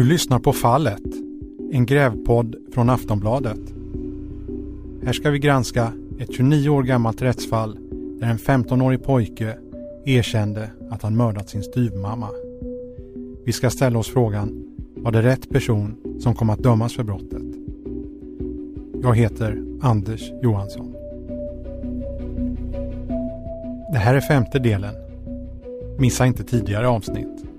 Du lyssnar på Fallet, en grävpodd från Aftonbladet. Här ska vi granska ett 29 år gammalt rättsfall där en 15-årig pojke erkände att han mördat sin styvmamma. Vi ska ställa oss frågan, var det rätt person som kom att dömas för brottet? Jag heter Anders Johansson. Det här är femte delen. Missa inte tidigare avsnitt.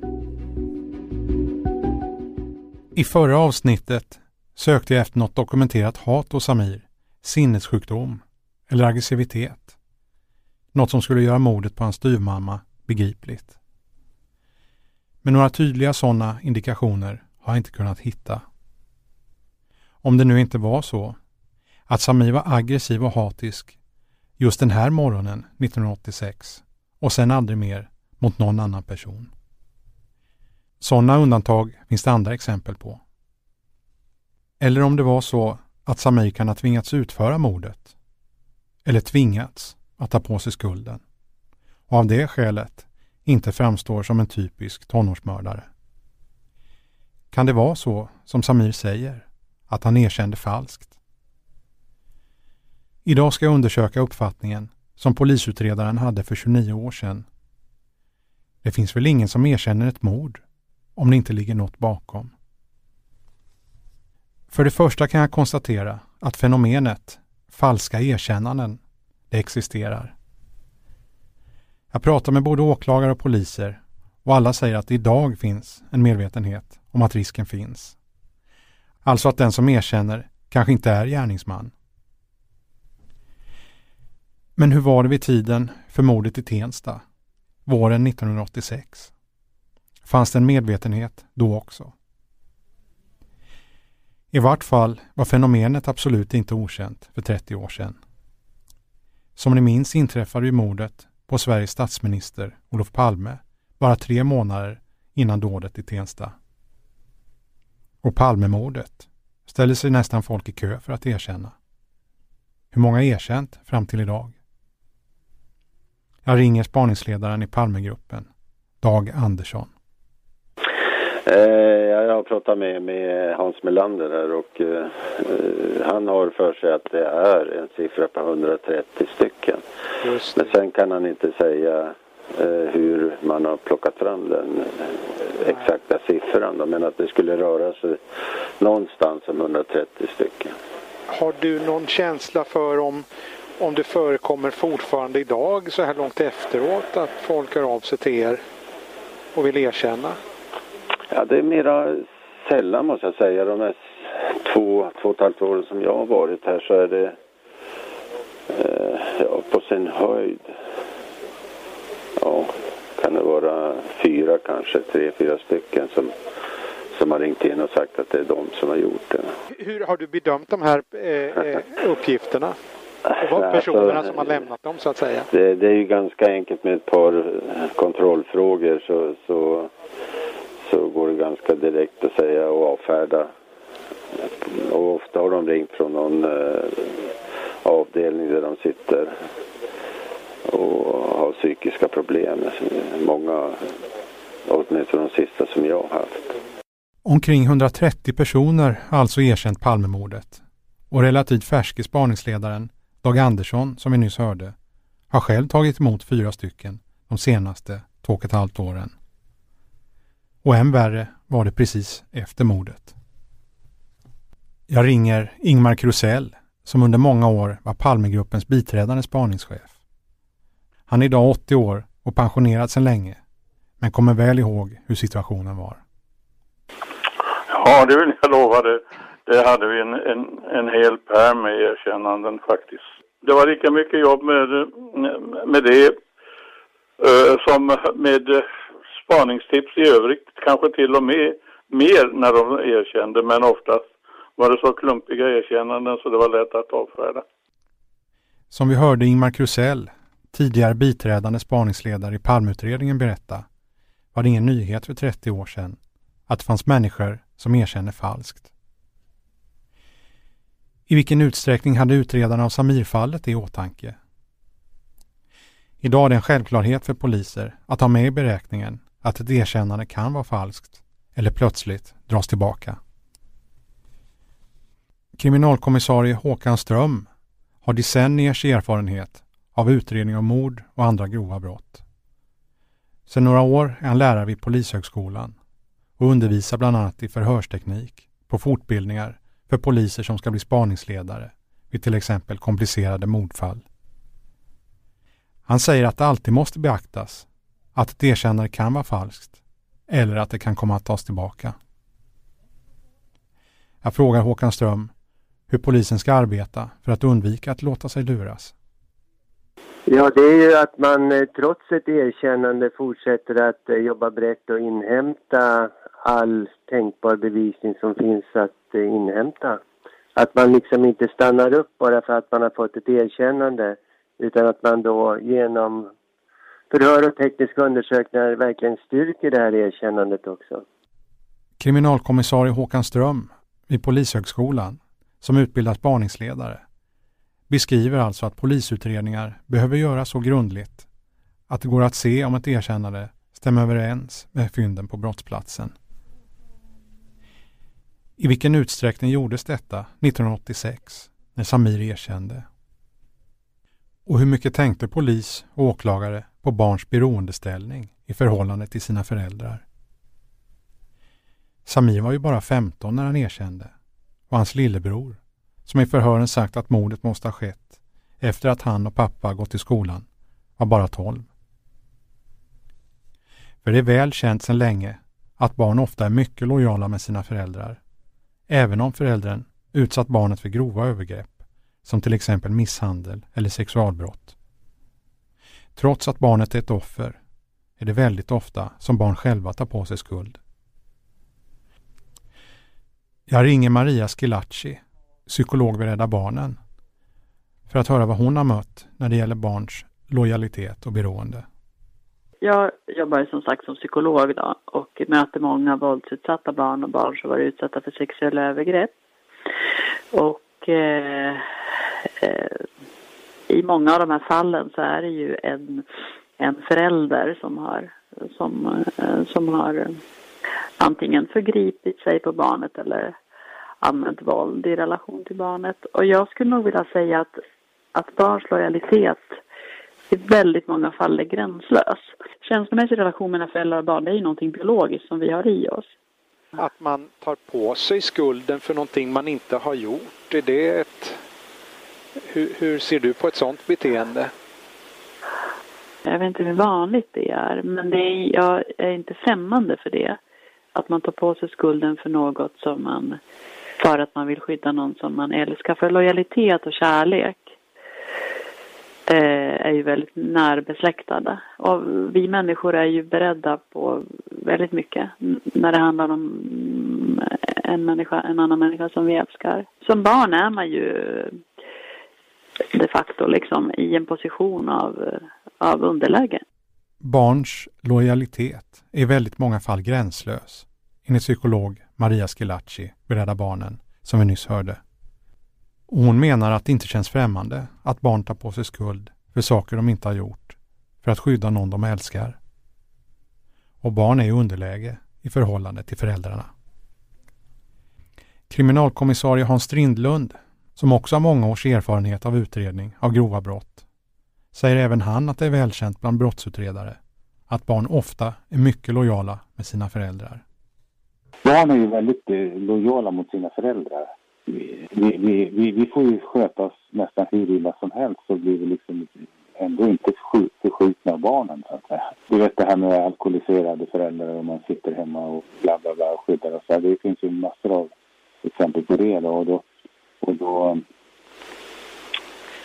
I förra avsnittet sökte jag efter något dokumenterat hat hos Samir, sinnessjukdom eller aggressivitet. Något som skulle göra mordet på hans styvmamma begripligt. Men några tydliga sådana indikationer har jag inte kunnat hitta. Om det nu inte var så att Samir var aggressiv och hatisk just den här morgonen 1986 och sen aldrig mer mot någon annan person. Sådana undantag finns det andra exempel på. Eller om det var så att Samir kan ha tvingats utföra mordet. Eller tvingats att ta på sig skulden. Och av det skälet inte framstår som en typisk tonårsmördare. Kan det vara så som Samir säger, att han erkände falskt? Idag ska jag undersöka uppfattningen som polisutredaren hade för 29 år sedan. Det finns väl ingen som erkänner ett mord om det inte ligger något bakom. För det första kan jag konstatera att fenomenet falska erkännanden, det existerar. Jag pratar med både åklagare och poliser och alla säger att det idag finns en medvetenhet om att risken finns. Alltså att den som erkänner kanske inte är gärningsman. Men hur var det vid tiden för mordet i Tensta, våren 1986? Fanns det en medvetenhet då också. I vart fall var fenomenet absolut inte okänt för 30 år sedan. Som ni minns inträffade ju mordet på Sveriges statsminister Olof Palme bara tre månader innan dådet i Tensta. Och Palmemordet ställde sig nästan folk i kö för att erkänna. Hur många erkänt fram till idag? Jag ringer spaningsledaren i Palmegruppen, Dag Andersson. Eh, jag har pratat med, med Hans Melander här och eh, han har för sig att det är en siffra på 130 stycken. Men sen kan han inte säga eh, hur man har plockat fram den eh, exakta siffran. Då, men att det skulle röra sig någonstans om 130 stycken. Har du någon känsla för om, om det förekommer fortfarande idag så här långt efteråt att folk hör av sig till er och vill erkänna? Ja, det är mera sällan måste jag säga. De här två, två och ett halvt åren som jag har varit här så är det eh, ja, på sin höjd. Ja, kan det vara fyra kanske, tre, fyra stycken som, som har ringt in och sagt att det är de som har gjort det. Hur har du bedömt de här eh, eh uppgifterna? Och personerna alltså, som har lämnat dem så att säga? Det, det, är ju ganska enkelt med ett par kontrollfrågor så, så det ganska direkt att säga och avfärda. Och ofta har de ringt från någon eh, avdelning där de sitter och har psykiska problem. Många, åtminstone de sista som jag har haft. Omkring 130 personer har alltså erkänt Palmemordet. Och relativt färske spaningsledaren Dag Andersson, som vi nyss hörde, har själv tagit emot fyra stycken de senaste två och ett halvt åren. Och än värre var det precis efter mordet. Jag ringer Ingmar Krusell som under många år var Palmegruppens biträdande spaningschef. Han är idag 80 år och pensionerad sedan länge, men kommer väl ihåg hur situationen var. Ja, det vill jag lova. Det, det hade vi en, en, en hel pärm med erkännanden faktiskt. Det var lika mycket jobb med, med det uh, som med spaningstips i övrigt, kanske till och med mer när de erkände, men oftast var det så klumpiga erkännanden så det var lätt att avfärda. Som vi hörde Ingmar Krusell, tidigare biträdande spaningsledare i Palmutredningen berätta, var det ingen nyhet för 30 år sedan att det fanns människor som erkänner falskt. I vilken utsträckning hade utredarna av Samirfallet det i åtanke? Idag är det en självklarhet för poliser att ha med i beräkningen att ett erkännande kan vara falskt eller plötsligt dras tillbaka. Kriminalkommissarie Håkan Ström har decenniers erfarenhet av utredning av mord och andra grova brott. Sedan några år är han lärare vid Polishögskolan och undervisar bland annat i förhörsteknik på fortbildningar för poliser som ska bli spaningsledare vid till exempel komplicerade mordfall. Han säger att det alltid måste beaktas att ett erkännande kan vara falskt eller att det kan komma att tas tillbaka. Jag frågar Håkan Ström hur polisen ska arbeta för att undvika att låta sig luras. Ja, det är ju att man eh, trots ett erkännande fortsätter att eh, jobba brett och inhämta all tänkbar bevisning som finns att eh, inhämta. Att man liksom inte stannar upp bara för att man har fått ett erkännande utan att man då genom förhör och tekniska undersökningar verkligen styrker det här erkännandet också. Kriminalkommissarie Håkan Ström vid Polishögskolan som utbildat spaningsledare beskriver alltså att polisutredningar behöver göras så grundligt att det går att se om ett erkännande stämmer överens med fynden på brottsplatsen. I vilken utsträckning gjordes detta 1986 när Samir erkände? Och hur mycket tänkte polis och åklagare på barns beroendeställning i förhållande till sina föräldrar? Samir var ju bara 15 när han erkände och hans lillebror, som i förhören sagt att mordet måste ha skett efter att han och pappa gått i skolan, var bara 12. För det är väl känt sedan länge att barn ofta är mycket lojala med sina föräldrar, även om föräldern utsatt barnet för grova övergrepp, som till exempel misshandel eller sexualbrott. Trots att barnet är ett offer är det väldigt ofta som barn själva tar på sig skuld. Jag ringer Maria Skilacci, psykolog vid Rädda Barnen, för att höra vad hon har mött när det gäller barns lojalitet och beroende. Jag jobbar som sagt som psykolog då och möter många våldsutsatta barn och barn som varit utsatta för sexuella övergrepp. Och eh, eh, i många av de här fallen så är det ju en, en förälder som har, som, eh, som har eh, antingen förgripit sig på barnet eller använt våld i relation till barnet. Och jag skulle nog vilja säga att, att barns lojalitet i väldigt många fall är gränslös. Känslomässig relation mellan föräldrar och barn det är ju någonting biologiskt som vi har i oss. Att man tar på sig skulden för någonting man inte har gjort, är det ett... Hur, hur ser du på ett sådant beteende? Jag vet inte hur vanligt det är, men det är, jag är inte främmande för det. Att man tar på sig skulden för något som man, för att man vill skydda någon som man älskar. För lojalitet och kärlek eh, är ju väldigt närbesläktade. Och vi människor är ju beredda på väldigt mycket när det handlar om en, människa, en annan människa som vi älskar. Som barn är man ju de facto liksom i en position av, eh, av underläge. Barns lojalitet är i väldigt många fall gränslös, enligt psykolog Maria Schillaci vid Rädda Barnen, som vi nyss hörde. Och hon menar att det inte känns främmande att barn tar på sig skuld för saker de inte har gjort för att skydda någon de älskar. Och barn är i underläge i förhållande till föräldrarna. Kriminalkommissarie Hans Strindlund, som också har många års erfarenhet av utredning av grova brott, säger även han att det är välkänt bland brottsutredare att barn ofta är mycket lojala med sina föräldrar. Barn är ju väldigt eh, lojala mot sina föräldrar. Vi, vi, vi, vi får ju sköta oss nästan hur illa som helst så blir vi liksom ändå inte förskjutna av barnen så att säga. Du vet det här med alkoholiserade föräldrar och man sitter hemma och bla bla bla och skyddar och så. Det finns ju massor av exempel på det då. Och då, och då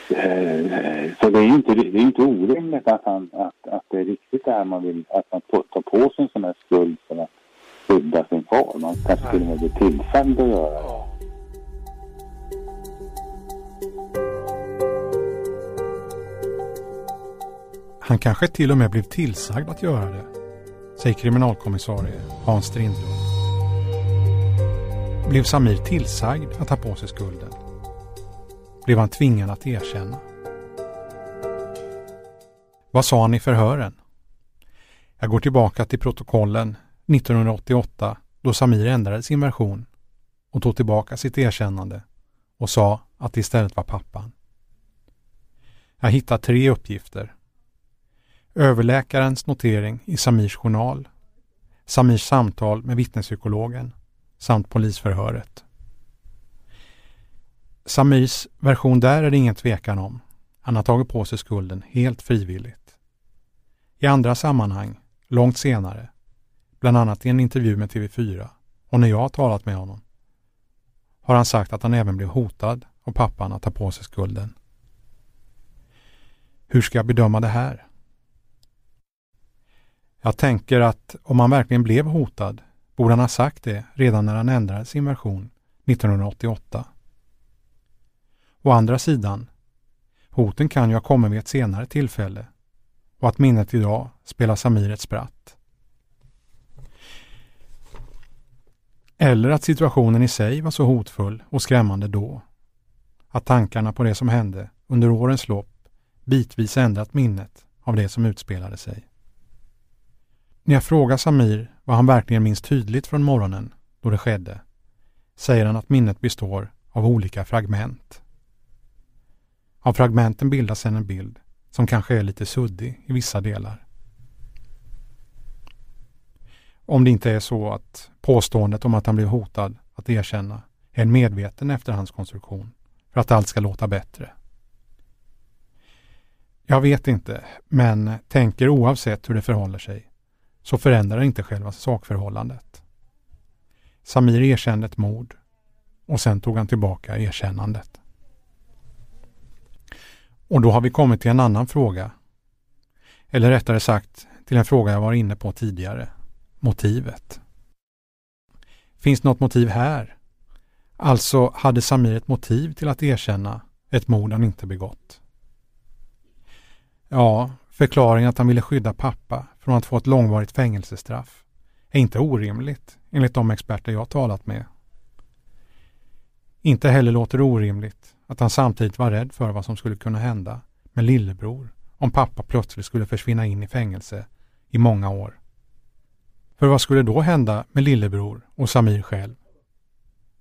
eh, så det är ju inte, det är inte orimligt att, han, att, att det är riktigt det här man vill, att man tar på sig en sån här skuld för att skydda sin far. Man kanske till och med blir tillsagd att göra det. Han kanske till och med blev tillsagd att göra det, säger kriminalkommissarie Hans Strindlund. Blev Samir tillsagd att ta på sig skulden? Blev han tvingad att erkänna? Vad sa han i förhören? Jag går tillbaka till protokollen 1988 då Samir ändrade sin version och tog tillbaka sitt erkännande och sa att det istället var pappan. Jag hittar tre uppgifter. Överläkarens notering i Samirs journal, Samirs samtal med vittnespsykologen samt polisförhöret. Samirs version där är det ingen tvekan om. Han har tagit på sig skulden helt frivilligt. I andra sammanhang, långt senare, bland annat i en intervju med TV4 och när jag har talat med honom, har han sagt att han även blev hotad av pappan att ta på sig skulden. Hur ska jag bedöma det här? Jag tänker att om han verkligen blev hotad borde han ha sagt det redan när han ändrade sin version 1988. Å andra sidan, hoten kan ju ha kommit vid ett senare tillfälle och att minnet idag spelar Samir ett spratt. Eller att situationen i sig var så hotfull och skrämmande då. Att tankarna på det som hände under årens lopp bitvis ändrat minnet av det som utspelade sig. När jag frågar Samir vad han verkligen minns tydligt från morgonen då det skedde säger han att minnet består av olika fragment. Av fragmenten bildas sedan en bild som kanske är lite suddig i vissa delar. Om det inte är så att påståendet om att han blev hotad att erkänna är en medveten efterhandskonstruktion för att allt ska låta bättre. Jag vet inte, men tänker oavsett hur det förhåller sig så förändrar inte själva sakförhållandet. Samir erkände ett mord och sen tog han tillbaka erkännandet. Och då har vi kommit till en annan fråga. Eller rättare sagt till en fråga jag var inne på tidigare. Motivet. Finns något motiv här? Alltså hade Samir ett motiv till att erkänna ett mord han inte begått? Ja, förklaringen att han ville skydda pappa från att få ett långvarigt fängelsestraff är inte orimligt enligt de experter jag talat med. Inte heller låter det orimligt att han samtidigt var rädd för vad som skulle kunna hända med lillebror om pappa plötsligt skulle försvinna in i fängelse i många år. För vad skulle då hända med lillebror och Samir själv?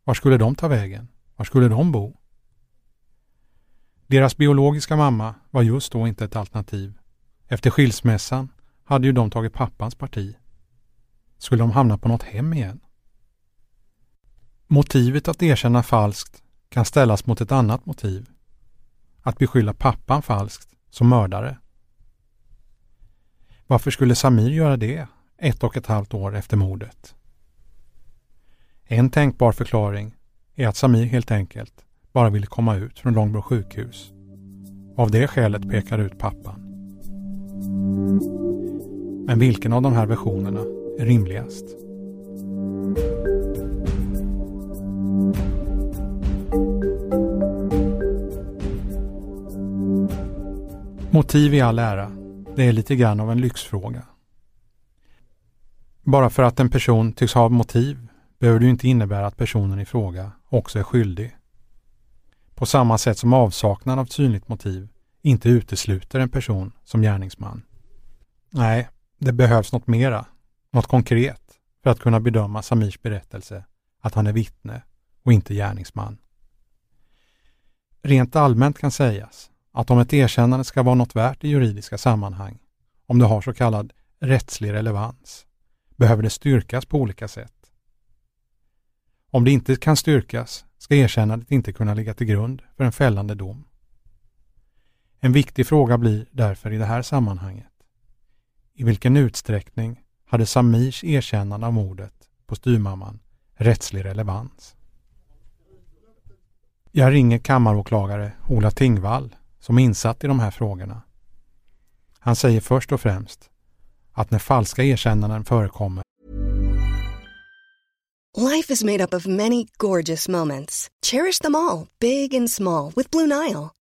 Var skulle de ta vägen? Var skulle de bo? Deras biologiska mamma var just då inte ett alternativ. Efter skilsmässan hade ju de tagit pappans parti. Skulle de hamna på något hem igen? Motivet att erkänna falskt kan ställas mot ett annat motiv. Att beskylla pappan falskt som mördare. Varför skulle Samir göra det ett och ett halvt år efter mordet? En tänkbar förklaring är att Samir helt enkelt bara ville komma ut från Långbro sjukhus. Av det skälet pekar ut pappan. Men vilken av de här versionerna är rimligast? Motiv i all ära, det är lite grann av en lyxfråga. Bara för att en person tycks ha motiv behöver det inte innebära att personen i fråga också är skyldig. På samma sätt som avsaknad av synligt motiv inte utesluter en person som gärningsman. Nej, det behövs något mera, något konkret, för att kunna bedöma Samirs berättelse att han är vittne och inte gärningsman. Rent allmänt kan sägas att om ett erkännande ska vara något värt i juridiska sammanhang, om det har så kallad rättslig relevans, behöver det styrkas på olika sätt. Om det inte kan styrkas ska erkännandet inte kunna ligga till grund för en fällande dom. En viktig fråga blir därför i det här sammanhanget. I vilken utsträckning hade Samirs erkännande av mordet på styrmamman rättslig relevans? Jag ringer kammaråklagare Ola Tingvall som är insatt i de här frågorna. Han säger först och främst att när falska erkännanden förekommer Life is made up of many gorgeous moments. Cherish them all, big and small, with Blue Nile.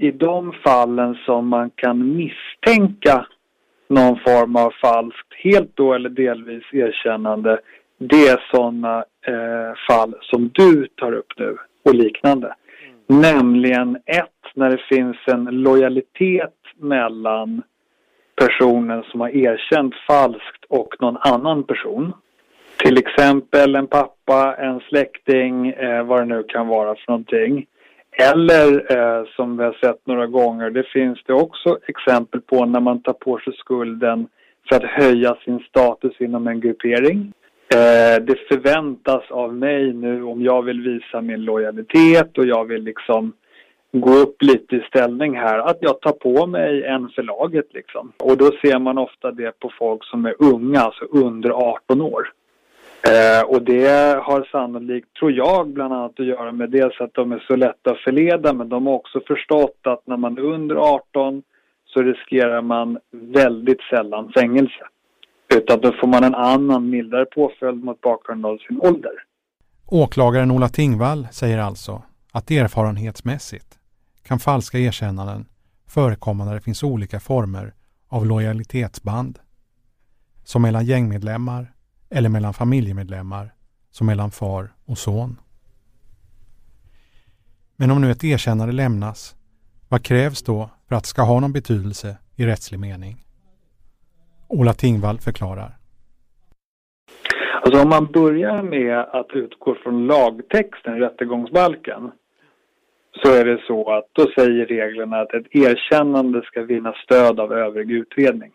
I de fallen som man kan misstänka någon form av falskt, helt då eller delvis erkännande, det är sådana eh, fall som du tar upp nu och liknande. Mm. Nämligen ett, när det finns en lojalitet mellan personen som har erkänt falskt och någon annan person. Till exempel en pappa, en släkting, eh, vad det nu kan vara för någonting. Eller eh, som vi har sett några gånger, det finns det också exempel på när man tar på sig skulden för att höja sin status inom en gruppering. Eh, det förväntas av mig nu om jag vill visa min lojalitet och jag vill liksom gå upp lite i ställning här, att jag tar på mig en för laget liksom. Och då ser man ofta det på folk som är unga, alltså under 18 år. Eh, och det har sannolikt, tror jag, bland annat att göra med dels att de är så lätta att förleda men de har också förstått att när man är under 18 så riskerar man väldigt sällan fängelse. Utan då får man en annan mildare påföljd mot bakgrund av sin ålder. Åklagaren Ola Tingvall säger alltså att erfarenhetsmässigt kan falska erkännanden förekomma när det finns olika former av lojalitetsband. Som mellan gängmedlemmar eller mellan familjemedlemmar som mellan far och son. Men om nu ett erkännande lämnas, vad krävs då för att det ska ha någon betydelse i rättslig mening? Ola Tingvall förklarar. Alltså om man börjar med att utgå från lagtexten i rättegångsbalken så är det så att då säger reglerna att ett erkännande ska vinna stöd av övrig utredning.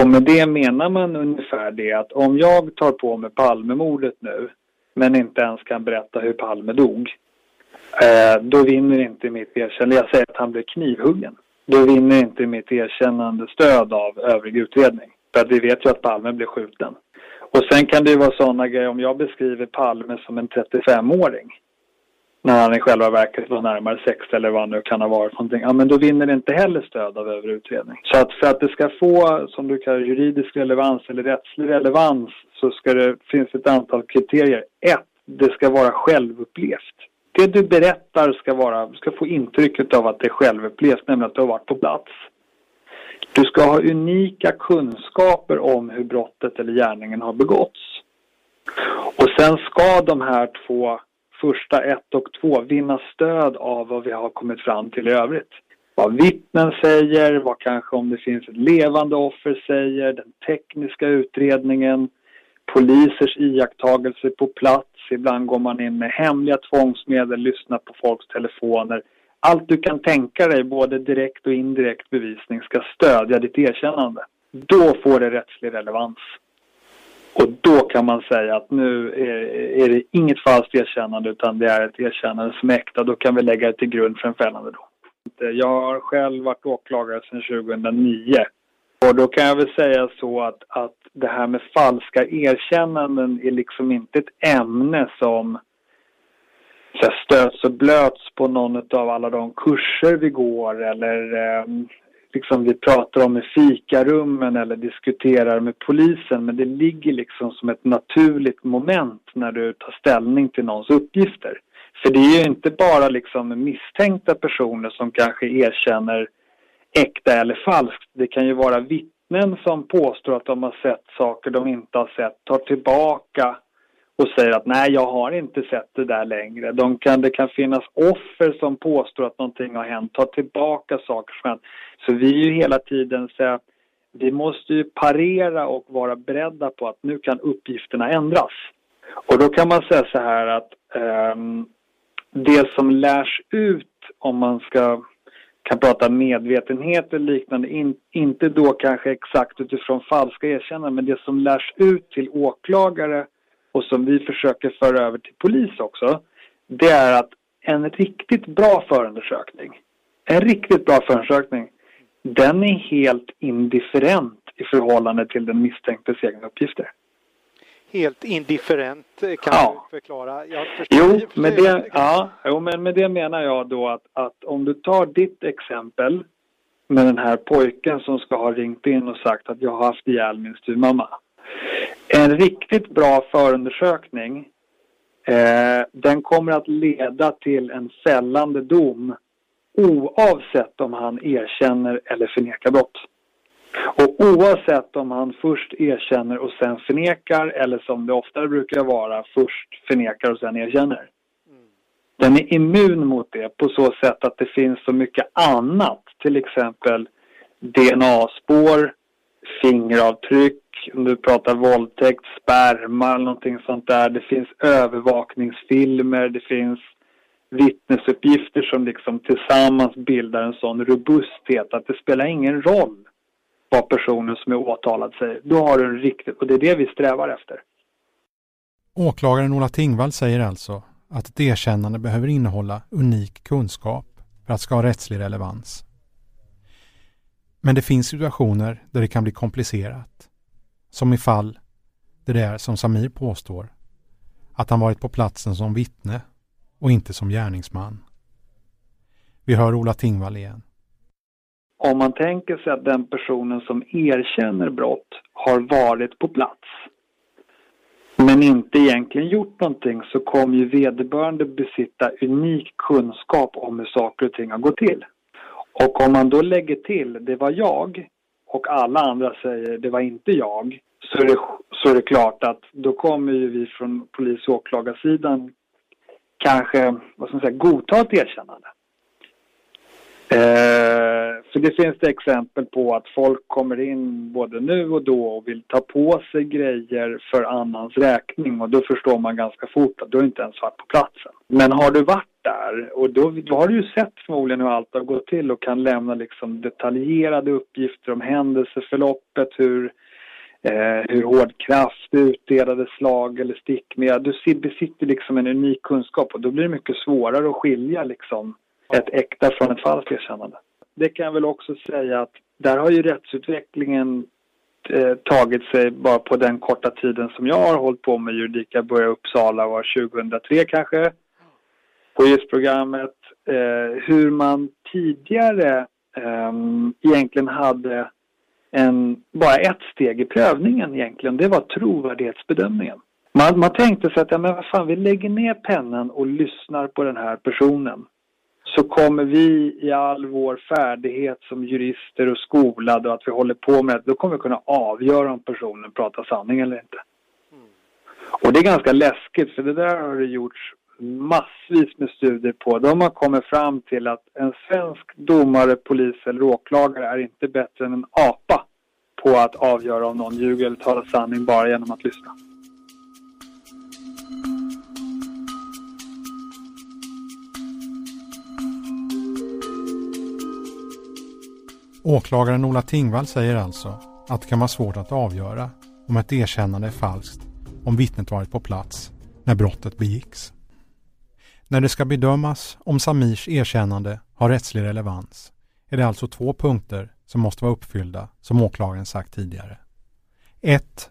Och med det menar man ungefär det att om jag tar på mig Palmemordet nu men inte ens kan berätta hur Palme dog. Eh, då vinner inte mitt erkännande, jag säger att han blev knivhuggen. Då vinner inte mitt erkännande stöd av övrig utredning. För att vi vet ju att Palme blev skjuten. Och sen kan det ju vara sådana grejer om jag beskriver Palme som en 35-åring när han i själva verket var närmare 60 eller vad han nu kan ha varit någonting. Ja, men då vinner det inte heller stöd av övrig utredning. Så att för att det ska få, som du kallar juridisk relevans eller rättslig relevans, så ska det, finns ett antal kriterier. Ett, det ska vara självupplevt. Det du berättar ska, vara, ska få intrycket av att det är självupplevt, nämligen att du har varit på plats. Du ska ha unika kunskaper om hur brottet eller gärningen har begåtts. Och sen ska de här två första ett och två vinna stöd av vad vi har kommit fram till i övrigt. Vad vittnen säger, vad kanske om det finns ett levande offer säger, den tekniska utredningen, polisers iakttagelser på plats. Ibland går man in med hemliga tvångsmedel, lyssnar på folks telefoner. Allt du kan tänka dig, både direkt och indirekt bevisning, ska stödja ditt erkännande. Då får det rättslig relevans. Och då kan man säga att nu är, är, det inget falskt erkännande utan det är ett erkännande som är äkta. Då kan vi lägga det till grund för en fällande dom. Jag har själv varit åklagare sedan 2009. Och då kan jag väl säga så att, att det här med falska erkännanden är liksom inte ett ämne som så stöts och blöts på någon av alla de kurser vi går eller eh, liksom vi pratar om i fikarummen eller diskuterar med polisen men det ligger liksom som ett naturligt moment när du tar ställning till någons uppgifter. För det är ju inte bara liksom misstänkta personer som kanske erkänner äkta eller falskt. Det kan ju vara vittnen som påstår att de har sett saker de inte har sett, tar tillbaka och säger att nej, jag har inte sett det där längre. De kan, det kan finnas offer som påstår att någonting har hänt, tar tillbaka saker som hänt. Så vi är ju hela tiden så att vi måste ju parera och vara beredda på att nu kan uppgifterna ändras. Och då kan man säga så här att um, det som lärs ut om man ska kan prata medvetenhet eller liknande, in, inte då kanske exakt utifrån falska erkännanden, men det som lärs ut till åklagare och som vi försöker föra över till polis också, det är att en riktigt bra förundersökning, en riktigt bra förundersökning, den är helt indifferent i förhållande till den misstänktes egna uppgifter. helt indifferent eh, kan Ja. du förklara. Jag Jo, med det, ja, jo, men med det menar jag då att, att om du tar ditt exempel med den här pojken som ska ha ringt in och sagt att jag har haft ihjäl min styvmamma. En riktigt bra förundersökning eh, den kommer att leda till en fällande dom oavsett om han erkänner eller förnekar brott. Och oavsett om han först erkänner och sen förnekar eller som det oftare brukar vara först förnekar och sen erkänner. Den är immun mot det på så sätt att det finns så mycket annat. Till exempel DNA-spår, fingeravtryck, om du pratar våldtäkt, sperma eller någonting sånt där. Det finns övervakningsfilmer, det finns vittnesuppgifter som liksom tillsammans bildar en sån robusthet att det spelar ingen roll vad personen som är åtalad säger. Då har du en riktig... och det är det vi strävar efter. Åklagaren Ola Tingvall säger alltså att ett erkännande behöver innehålla unik kunskap för att ska ha rättslig relevans. Men det finns situationer där det kan bli komplicerat. Som i fall där det är som Samir påstår, att han varit på platsen som vittne och inte som gärningsman. Vi hör Ola Tingvall igen. Om man tänker sig att den personen som erkänner brott har varit på plats men inte egentligen gjort någonting så kommer ju vederbörande besitta unik kunskap om hur saker och ting har gått till. Och om man då lägger till det var jag och alla andra säger det var inte jag så är det, så är det klart att då kommer ju vi från polis och åklagarsidan kanske vad ska man säga, godta ett erkännande. Eh, för det finns det exempel på att folk kommer in både nu och då och vill ta på sig grejer för annans räkning och då förstår man ganska fort att du har inte ens varit på platsen. Men har du varit där och då, då har du ju sett förmodligen hur allt har gått till och kan lämna liksom detaljerade uppgifter om händelseförloppet, hur, eh, hur hård kraft utdelade slag eller stickningar. Du besitter liksom en unik kunskap och då blir det mycket svårare att skilja liksom ett äkta från ett falskt erkännande. Det kan jag väl också säga att där har ju rättsutvecklingen eh, tagit sig bara på den korta tiden som jag har hållit på med juridik. Jag började i Uppsala var 2003 kanske på JIS-programmet. Eh, hur man tidigare eh, egentligen hade en, bara ett steg i prövningen egentligen. Det var trovärdighetsbedömningen. Man, man tänkte sig att ja, men vad fan, vi lägger ner pennan och lyssnar på den här personen så kommer vi i all vår färdighet som jurister och skolade och att vi håller på med det, då kommer vi kunna avgöra om personen pratar sanning eller inte. Och det är ganska läskigt för det där har det gjorts massvis med studier på. De har kommit fram till att en svensk domare, polis eller åklagare är inte bättre än en apa på att avgöra om någon ljuger eller talar sanning bara genom att lyssna. Åklagaren Ola Tingvall säger alltså att det kan vara svårt att avgöra om ett erkännande är falskt om vittnet varit på plats när brottet begicks. När det ska bedömas om Samirs erkännande har rättslig relevans är det alltså två punkter som måste vara uppfyllda som åklagaren sagt tidigare. 1.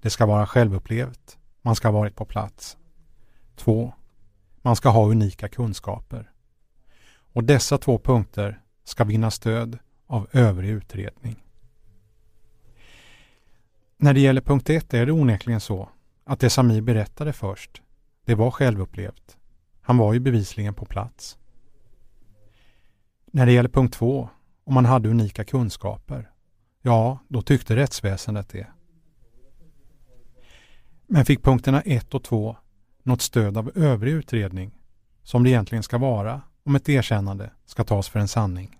Det ska vara självupplevt. Man ska ha varit på plats. 2. Man ska ha unika kunskaper. Och dessa två punkter ska vinna stöd av övrig utredning. När det gäller punkt 1 är det onekligen så att det Samir berättade först, det var självupplevt. Han var ju bevisligen på plats. När det gäller punkt 2, om man hade unika kunskaper, ja, då tyckte rättsväsendet det. Men fick punkterna 1 och 2 något stöd av övrig utredning, som det egentligen ska vara om ett erkännande ska tas för en sanning?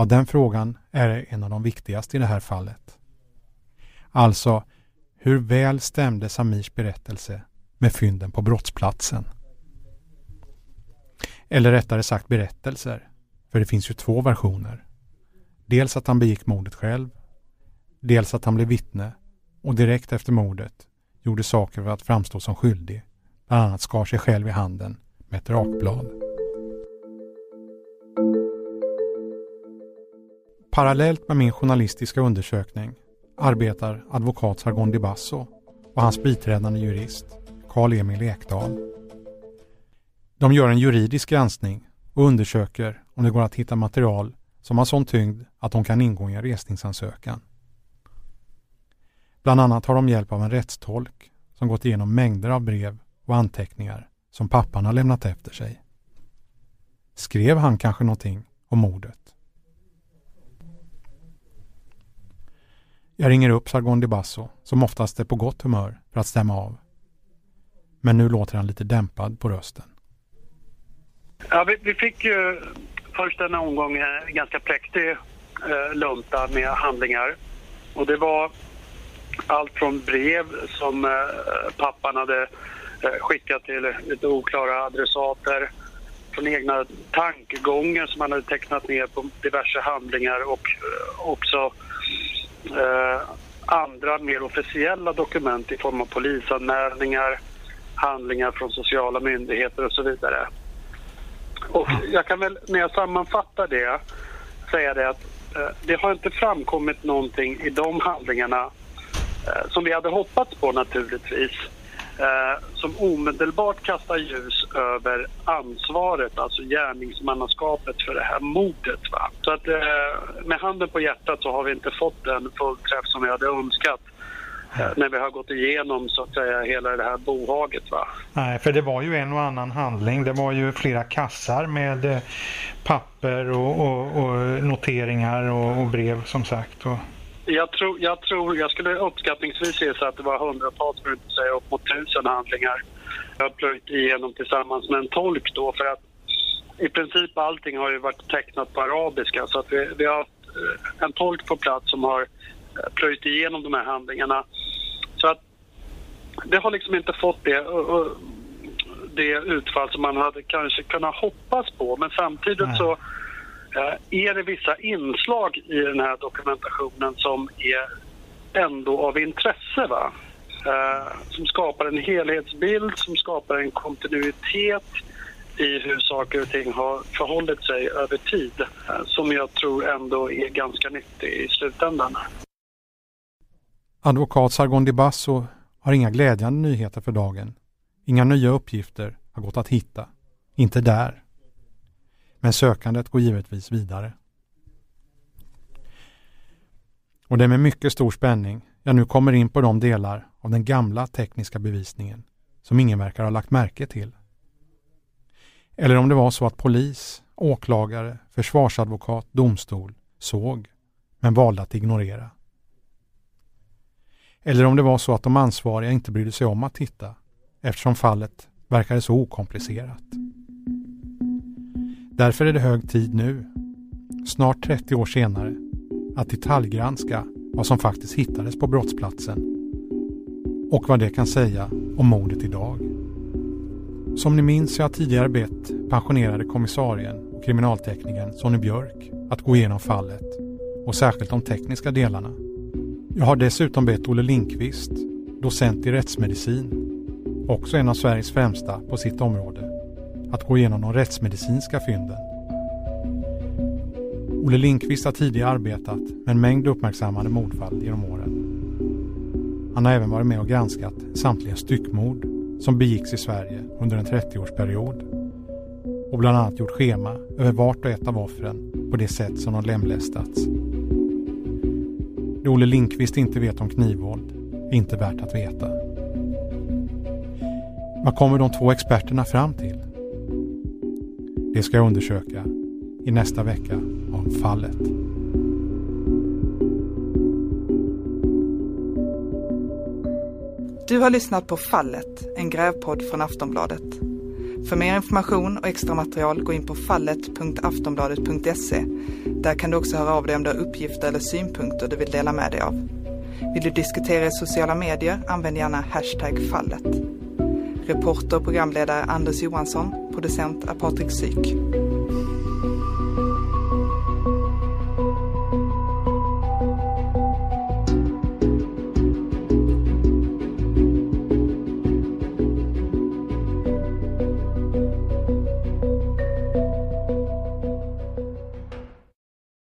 Ja, den frågan är en av de viktigaste i det här fallet. Alltså, hur väl stämde Samirs berättelse med fynden på brottsplatsen? Eller rättare sagt berättelser, för det finns ju två versioner. Dels att han begick mordet själv, dels att han blev vittne och direkt efter mordet gjorde saker för att framstå som skyldig, bland annat skar sig själv i handen med ett rakblad. Parallellt med min journalistiska undersökning arbetar advokat Sargon Di Basso och hans biträdande jurist Karl-Emil Ekdahl. De gör en juridisk granskning och undersöker om det går att hitta material som har sån tyngd att de kan ingå i en resningsansökan. Bland annat har de hjälp av en rättstolk som gått igenom mängder av brev och anteckningar som pappan har lämnat efter sig. Skrev han kanske någonting om mordet? Jag ringer upp Sargon Di Basso, som oftast är på gott humör, för att stämma av. Men nu låter han lite dämpad på rösten. Ja, vi, vi fick ju först en omgång en ganska präktig eh, lunta med handlingar. Och det var allt från brev som eh, pappan hade eh, skickat till lite oklara adressater, från egna tankegångar som han hade tecknat ner på diverse handlingar och eh, också eh, andra mer officiella dokument i form av polisanmälningar, handlingar från sociala myndigheter och så vidare. Och jag kan väl när jag sammanfattar det säga det att eh, det har inte framkommit någonting i de handlingarna eh, som vi hade hoppats på naturligtvis. Eh, som omedelbart kastar ljus över ansvaret, alltså gärningsmannaskapet för det här mordet. Va? Så att eh, med handen på hjärtat så har vi inte fått den fullträff som vi hade önskat eh, när vi har gått igenom så att säga hela det här bohaget. Va? Nej, för det var ju en och annan handling. Det var ju flera kassar med eh, papper och, och, och noteringar och, och, brev som sagt. Jag tror, jag tror, jag skulle uppskattningsvis gissa att det var hundratals, för att inte säga upp mot tusen handlingar. Jag har plöjt igenom tillsammans med en tolk då för att i princip allting har ju varit tecknat på arabiska så att vi, vi har eh, en tolk på plats som har eh, plöjt igenom de här handlingarna. Så att det har liksom inte fått det, det utfall som man hade kanske kunnat hoppas på men samtidigt så Eh, är det vissa inslag i den här dokumentationen som är ändå av intresse. Va? Eh, som skapar en helhetsbild, som skapar en kontinuitet i hur saker och ting har förhållit sig över tid eh, som jag tror ändå är ganska nyttig i slutändan. Advokat Sargon De Basso har inga glädjande nyheter för dagen. Inga nya uppgifter har gått att hitta. Inte där. Men sökandet går givetvis vidare. Och det är med mycket stor spänning jag nu kommer in på de delar av den gamla tekniska bevisningen som ingen verkar ha lagt märke till. Eller om det var så att polis, åklagare, försvarsadvokat, domstol såg men valde att ignorera. Eller om det var så att de ansvariga inte brydde sig om att titta eftersom fallet verkade så okomplicerat. Därför är det hög tid nu, snart 30 år senare, att detaljgranska vad som faktiskt hittades på brottsplatsen och vad det kan säga om mordet idag. Som ni minns har jag tidigare bett pensionerade kommissarien och kriminalteknikern Sonny Björk att gå igenom fallet och särskilt de tekniska delarna. Jag har dessutom bett Olle Linkvist, docent i rättsmedicin, också en av Sveriges främsta på sitt område, att gå igenom de rättsmedicinska fynden. Olle Lindqvist har tidigare arbetat med en mängd uppmärksammade mordfall genom åren. Han har även varit med och granskat samtliga styckmord som begicks i Sverige under en 30-årsperiod och bland annat gjort schema över vart och ett av offren på det sätt som de lemlästats. Det Olle Lindqvist inte vet om knivvåld är inte värt att veta. Vad kommer de två experterna fram till? Det ska jag undersöka i nästa vecka om Fallet. Du har lyssnat på Fallet, en grävpodd från Aftonbladet. För mer information och extra material gå in på fallet.aftonbladet.se. Där kan du också höra av dig om du har uppgifter eller synpunkter du vill dela med dig av. Vill du diskutera i sociala medier, använd gärna hashtag fallet. Reporter och programledare Anders Johansson, producent är Patrik Syk.